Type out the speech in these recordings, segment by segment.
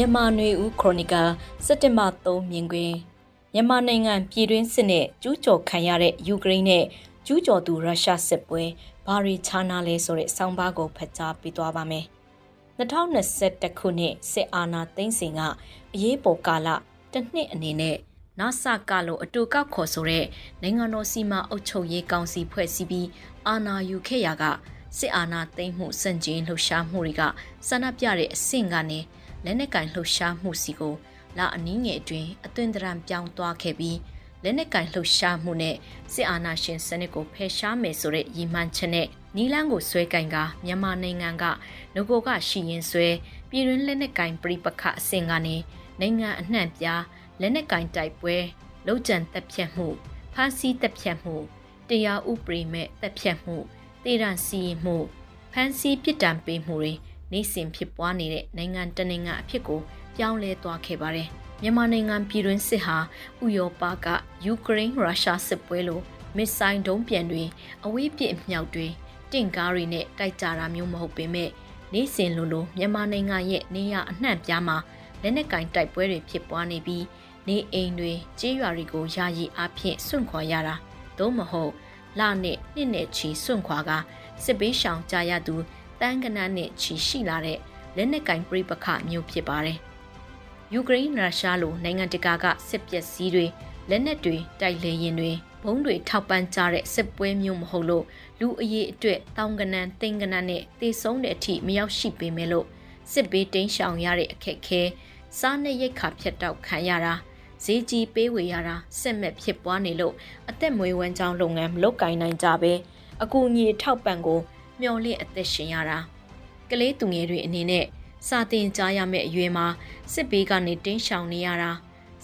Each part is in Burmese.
မြန်မာနွေဦးခရိုနီကယ်စက်တင်ဘာ3မြင်ကွင်းမြန်မာနိုင်ငံပြည်တွင်းစစ်နဲ့ကျူးကျော်ခံရတဲ့ယူကရိန်းနဲ့ကျူးကျော်သူရုရှားစစ်ပွဲဘာတွေခြားနာလဲဆိုတဲ့ဆောင်းပါးကိုဖတ်ကြားပေးသွားပါမယ်။2021ခုနှစ်စစ်အာဏာသိမ်းစဉ်ကအရေးပေါ်ကာလတစ်နှစ်အနေနဲ့နာဆာကလိုအတူကောက်ခေါ်ဆိုတဲ့နိုင်ငံတော်စီမံအုပ်ချုပ်ရေးကောင်စီဖွဲ့စည်းပြီးအာဏာယူခဲ့ရာကစစ်အာဏာသိမ်းမှုစံကျင်လှုပ်ရှားမှုတွေကဆန္ဒပြတဲ့အဆင့်ကနေ လက်နက်ကင်လှုပ်ရှားမှုစီကိုလာအနည်းငယ်အတွင်းအသွင်သဏ္ဍာန်ပြောင်းသွားခဲ့ပြီးလက်နက်ကင်လှုပ်ရှားမှုနဲ့စစ်အာဏာရှင်စနစ်ကိုဖယ်ရှားမယ်ဆိုတဲ့ရည်မှန်းချက်နဲ့နီလန်းကိုဆွဲကင်ကမြန်မာနိုင်ငံကငကိုကရှိရင်ဆွဲပြည်တွင်းလက်နက်ကင်ပြိပခအဆင့်ကနေနိုင်ငံအနှံ့ပြားလက်နက်ကင်တိုက်ပွဲလုံခြံတက်ဖြတ်မှုဖမ်းဆီးတက်ဖြတ်မှုတရားဥပဒေမဲ့တက်ဖြတ်မှုတေရန်စီရင်မှုဖမ်းဆီးပြစ်ဒဏ်ပေးမှုတွေ နေ့စဉ်ဖြစ်ပွားနေတဲ့နိုင်ငံတနိုင်ငံအဖြစ်ကိုပြောင်းလဲသွားခဲ့ပါတယ်။မြန်မာနိုင်ငံပြည်တွင်းစစ်ဟာဥရောပကယူကရိန်းရုရှားစစ်ပွဲလိုမစ်ဆိုင်ဒုံးပြန်တွေအဝေးပြစ်မြောက်တွေတင့်ကားတွေနဲ့တိုက်ကြတာမျိုးမဟုတ်ပေမဲ့နေ့စဉ်လိုလိုမြန်မာနိုင်ငံရဲ့နေရအနှံ့ပြားမှာလက်နက်ကင်တိုက်ပွဲတွေဖြစ်ပွားနေပြီးနေအိမ်တွေကြေးရွာတွေကိုယာယီအဖြစ်စွန့်ခွာရတာသို့မဟုတ်လနဲ့နှစ်နဲ့ချီစွန့်ခွာကစစ်ပေးရှောင်ကြရသူ တန်းကနန်းနဲ့ချီရှိလာတဲ့လက်နက်ကင်ပြိပခမျိုးဖြစ်ပါတယ်။ယူကရိန်းရုရှားလိုနိုင်ငံတကာကစစ်ပျက်စီးတွေလက်နက်တွေတိုက်လေရင်တွေဘုံတွေထောက်ပံ့ကြတဲ့စစ်ပွဲမျိုးမဟုတ်လို့လူအရေးအတွက်တောင်ကနန်းတင်ကနန်းနဲ့တေဆုံးတဲ့အထိမရောက်ရှိပေမဲ့လို့စစ်ဘေးတိမ်းရှောင်ရတဲ့အခက်ခဲစားနဲ့ရိတ်ခါဖြတ်တောက်ခံရတာဈေးကြီးပေးဝေရတာစစ်မဲ့ဖြစ်ပွားနေလို့အသက်မွေးဝမ်းကြောင်းလုပ်ငန်းမလုပ်ကိုင်နိုင်ကြပဲအကူအညီထောက်ပံ့ကို မျော်လင့်အသက်ရှင်ရတာကလေးသူငယ်တွေအနေနဲ့စာတင်ကြားရမယ့်အရွယ်မှာစစ်ဘေးကနေတင်းရှောင်နေရတာ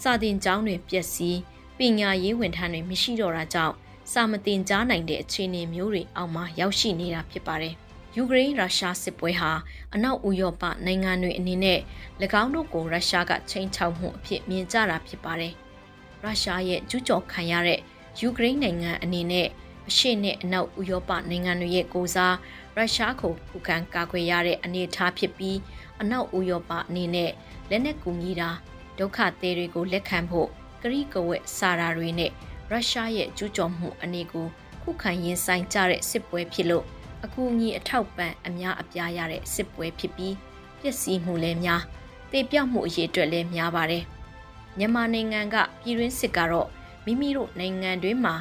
စာတင်ကျောင်းတွေပျက်စီးပညာရေးဝန်ထမ်းတွေမရှိတော့တာကြောင့်စာမတင်ကြားနိုင်တဲ့အခြေအနေမျိုးတွေအောက်မှာရောက်ရှိနေတာဖြစ်ပါတယ်ယူကရိန်းရုရှားစစ်ပွဲဟာအနောက်ဥရောပနိုင်ငံတွေအနေနဲ့၎င်းတို့ကိုရုရှားကချိန်ချောက်မှုအဖြစ်မြင်ကြတာဖြစ်ပါတယ်ရုရှားရဲ့ကျူးကျော်ခံရတဲ့ယူကရိန်းနိုင်ငံအနေနဲ့ အရှေ့နဲ့အနောက်ဥရောပနိုင်ငံတွေရဲ့ကိုစားရုရှားကိုခုခံကာကွယ်ရတဲ့အနေအထားဖြစ်ပြီးအနောက်ဥရောပအနေနဲ့လက်နက်ကူညီတာဒုက္ခသည်တွေကိုလက်ခံဖို့ကရိကဝက်စာရာတွေနဲ့ရုရှားရဲ့ကျူးကျော်မှုအနေကိုခုခံရင်ဆိုင်ကြတဲ့စစ်ပွဲဖြစ်လို့အကူအညီအထောက်ပံ့အများအပြားရတဲ့စစ်ပွဲဖြစ်ပြီးပျက်စီးမှုလည်းများတေပြောက်မှုအရေးအတွက်လည်းများပါတယ်မြန်မာနိုင်ငံကပြည်တွင်းစစ်ကတော့မိမိတို့နိုင်ငံတွင်းမှာ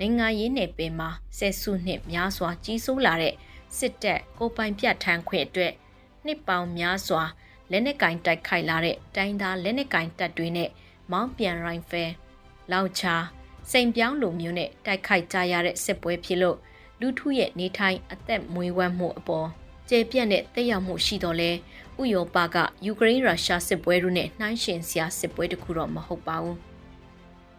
နိုင်ငံရေးနယ်ပယ်မှာဆယ်စုနှစ်များစွာကြီးစိုးလာတဲ့စစ်တပ်ကိုပိုင်ပြတ်ထန်းခွင့်အတွက်နှစ်ပေါင်းများစွာလက်နက်ကင်တိုက်ခိုက်လာတဲ့တိုင်းသားလက်နက်ကင်တပ်တွေနဲ့မောင်းပြန်ရိုင်ဖယ်လောက်ချာစိန်ပြောင်းလိုမျိုးနဲ့တိုက်ခိုက်ကြရတဲ့စစ်ပွဲဖြစ်လို့လူထုရဲ့နေထိုင်အသက်မွေးဝမ်းမှုအပေါ်ကျေပြန့်တဲ့တက်ရောက်မှုရှိတော့လဲဥရောပကယူကရိန်းရုရှားစစ်ပွဲတို့နဲ့နှိုင်းယှဉ်စရာစစ်ပွဲတခုတော့မဟုတ်ပါဘူး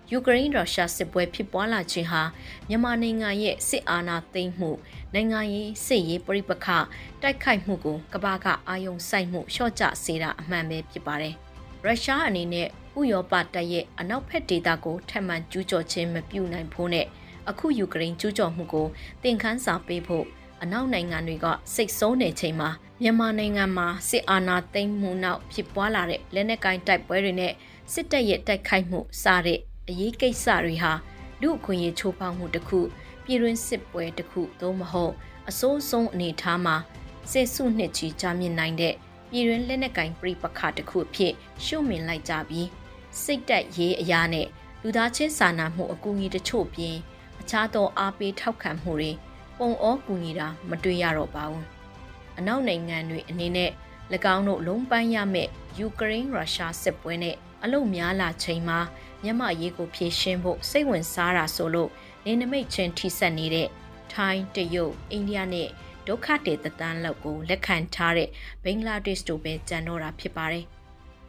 ယူကရိန်းရုရှားစစ်ပွဲဖြစ်ပွားလာခြင်းဟာမြန်မာနိုင်ငံရဲ့စစ်အာဏာသိမ်းမှုနိုင်ငံရေးစစ်ရေးပြိပခတိုက်ခိုက်မှုကိုကမ္ဘာကအာယုံစိုက်မှုလျှော့ချစေတာအမှန်ပဲဖြစ်ပါတယ်။ရုရှားအနေနဲ့ဥရောပတပ်ရဲ့အနောက်ဘက်ဒေသကိုထပ်မံကျူးကျော်ခြင်းမပြုနိုင်ဖို့နဲ့အခုယူကရိန်းကျူးကျော်မှုကိုတင်ခန်းစာပေးဖို့အနောက်နိုင်ငံတွေကစိတ်ဆိုးနေချိန်မှာမြန်မာနိုင်ငံမှာစစ်အာဏာသိမ်းမှုနောက်ဖြစ်ပွားလာတဲ့လက်နက်ကိုင်တိုက်ပွဲတွေနဲ့စစ်တပ်ရဲ့တိုက်ခိုက်မှုစတဲ့ အရေးကိစ္စတွေဟာလူအခွင့်အရေးချိုးဖောက်မှုတစ်ခုပြည်တွင်းစစ်ပွဲတစ်ခုသို့မဟုတ်အစိုးဆုံးအနေထားမှာစစ်စုနှစ်ချီကြာမြင့်နိုင်တဲ့ပြည်တွင်းလက်နက်ကင်ပြိပခါတစ်ခုအဖြစ်ရှုမြင်လိုက်ကြပြီးစိတ်တက်ရေးအရာနဲ့လူသားချင်းစာနာမှုအကူအညီတချို့ပြင်အခြားသောအားပေးထောက်ခံမှုတွေပုံအောကူညီတာမတွေ့ရတော့ပါဘူးအနောက်နိုင်ငံတွေအနေနဲ့၎င်းတို့လုံးပန်းရမဲ့ယူကရိန်းရုရှားစစ်ပွဲနဲ့အလုများလာချိန်မှာ မြန်မာရေးကိုဖြည့်ရှင်းဖို့စိတ်ဝင်စားတာဆိုလို့နေနမိတ်ချင်းထိဆက်နေတဲ့ထိုင်းတရုတ်အိန္ဒိယနဲ့ဒုက္ခတေတတန်းလောက်ကိုလက်ခံထားတဲ့ဘင်္ဂလားဒေ့ရှ်တို့ပဲကြံတော့တာဖြစ်ပါတယ်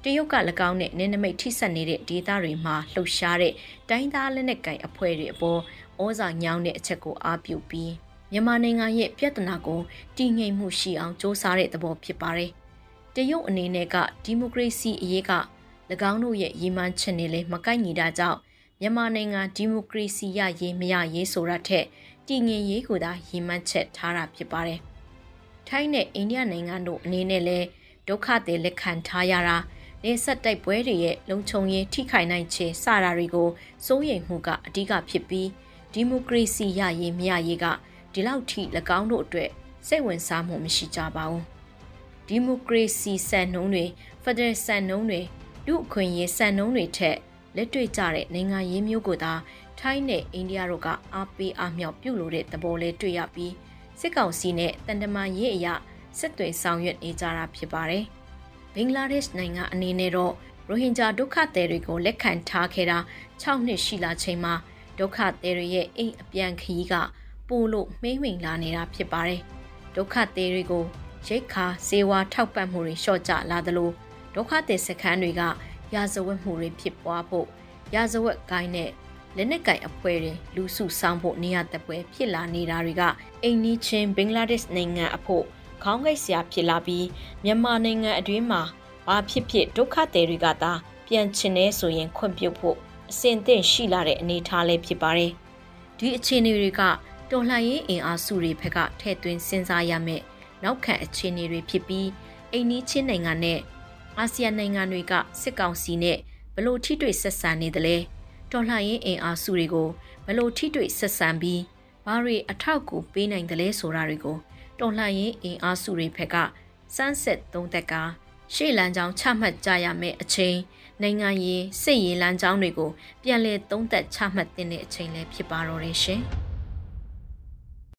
တရုတ်က၎င်းနဲ့နင်းနမိတ်ထိဆက်နေတဲ့ဒေသတွေမှာလှုပ်ရှားတဲ့တိုင်းသားလက်နက်ကိုင်အဖွဲ့တွေအပေါ်ဩဇာညောင်းတဲ့အချက်ကိုအားပြုပြီးမြန်မာနိုင်ငံရဲ့ပြဿနာကိုတည်ငြိမ်မှုရှိအောင်စ조사တဲ့သဘောဖြစ်ပါတယ်။တရုတ်အနေနဲ့ကဒီမိုကရေစီအရေးက၎ င်းတို့ရဲ့ရည်မှန်းချက်နဲ့လည်းမကိုက်ညီတာကြောင့်မြန်မာနိုင်ငံဒီမိုကရေစီရရေးမရရေးဆိုတာထက်တည်ငြိမ်ရေးကိုသာရည်မှန်းချက်ထားတာဖြစ်ပါတယ်။ထိုင်းနဲ့အိန္ဒိယနိုင်ငံတို့အနေနဲ့လည်းဒုက္ခတွေလက်ခံထားရတာနေဆက်တိုက်ပွဲတွေရဲ့လုံခြုံရေးထိခိုက်နိုင်ခြေစတာတွေကိုစိုးရိမ်မှုကအဓိကဖြစ်ပြီးဒီမိုကရေစီရရေးမရရေးကဒီလောက်ထိ၎င်းတို့အတွက်စိတ်ဝင်စားမှုမရှိကြပါဘူးဒီမိုကရေစီစံနှုန်းတွေဖက်ဒရယ်စံနှုန်းတွေ လူအခွင့်အရေးစံနှုန်းတွေထက်လက်တွေ့ကျတဲ့နိုင်ငံရေးမျိုးကိုသာထိုင်းနဲ့အိန္ဒိယတို့ကအားပေးအားမြောက်ပြုလို့တဲ့သဘောလေးတွေ့ရပြီးစစ်ကောင်စီနဲ့တန်တမာရေးအရာစစ်တွေဆောင်ရွက်နေကြတာဖြစ်ပါတယ်။ဘင်္ဂလားဒေ့ရှ်နိုင်ငံအနေနဲ့တော့ရိုဟင်ဂျာဒုက္ခသည်တွေကိုလက်ခံထားခဲ့တာ6နှစ်ရှိလာချိန်မှာဒုက္ခသည်တွေရဲ့အိမ်အပြန်ခရီးကပို့လို့မှိမ့်မိန်လာနေတာဖြစ်ပါတယ်။ဒုက္ခသည်တွေကိုရိတ်ခါစေဝါထောက်ပံ့မှုတွေလျှော့ကျလာသလို ဒုက္ခသည်စခန်းတွေကရာဇဝတ်မှုတွေဖြစ်ပွားဖို့ရာဇဝတ်ကိုင်းနဲ့လက်နက်ကင်အဖွဲ့တွေလူစုဆောင်ဖို့နေရာတပွဲဖြစ်လာနေတာတွေကအိမ်နီးချင်းဘင်္ဂလားဒေ့ရှ်နိုင်ငံအဖို့ခေါင်းကိတ်စရာဖြစ်လာပြီးမြန်မာနိုင်ငံအတွင်းမှာဘာဖြစ်ဖြစ်ဒုက္ခသည်တွေကသာပြန်ချင်နေဆိုရင်ခွင့်ပြုဖို့အစဉ်သင့်ရှိလာတဲ့အနေအထားလေးဖြစ်ပါတယ်။ဒီအခြေအနေတွေကတော်လှန်ရေးအင်အားစုတွေဘက်ကထည့်သွင်းစဉ်းစားရမယ်နောက်ခံအခြေအနေတွေဖြစ်ပြီးအိမ်နီးချင်းနိုင်ငံနဲ့ အာဆီယံနိုင်ငံတွေကစစ်ကောင်စီနဲ့ဘလို့ထိတွေ့ဆက်ဆံနေသလဲတော်လှန်ရေးအင်အားစုတွေကိုဘလို့ထိတွေ့ဆက်ဆံပြီးဘာတွေအထောက်အကူပေးနိုင်သလဲဆိုတာတွေကိုတော်လှန်ရေးအင်အားစုတွေဘက်ကစမ်းစစ်သုံးသက်ကရှေ့လမ်းကြောင်းချမှတ်ကြရမယ့်အချိန်နိုင်ငံရေးစစ်ရေးလမ်းကြောင်းတွေကိုပြန်လည်သုံးသပ်ချမှတ်တဲ့အချိန်လည်းဖြစ်ပါတော့တယ်ရှင်။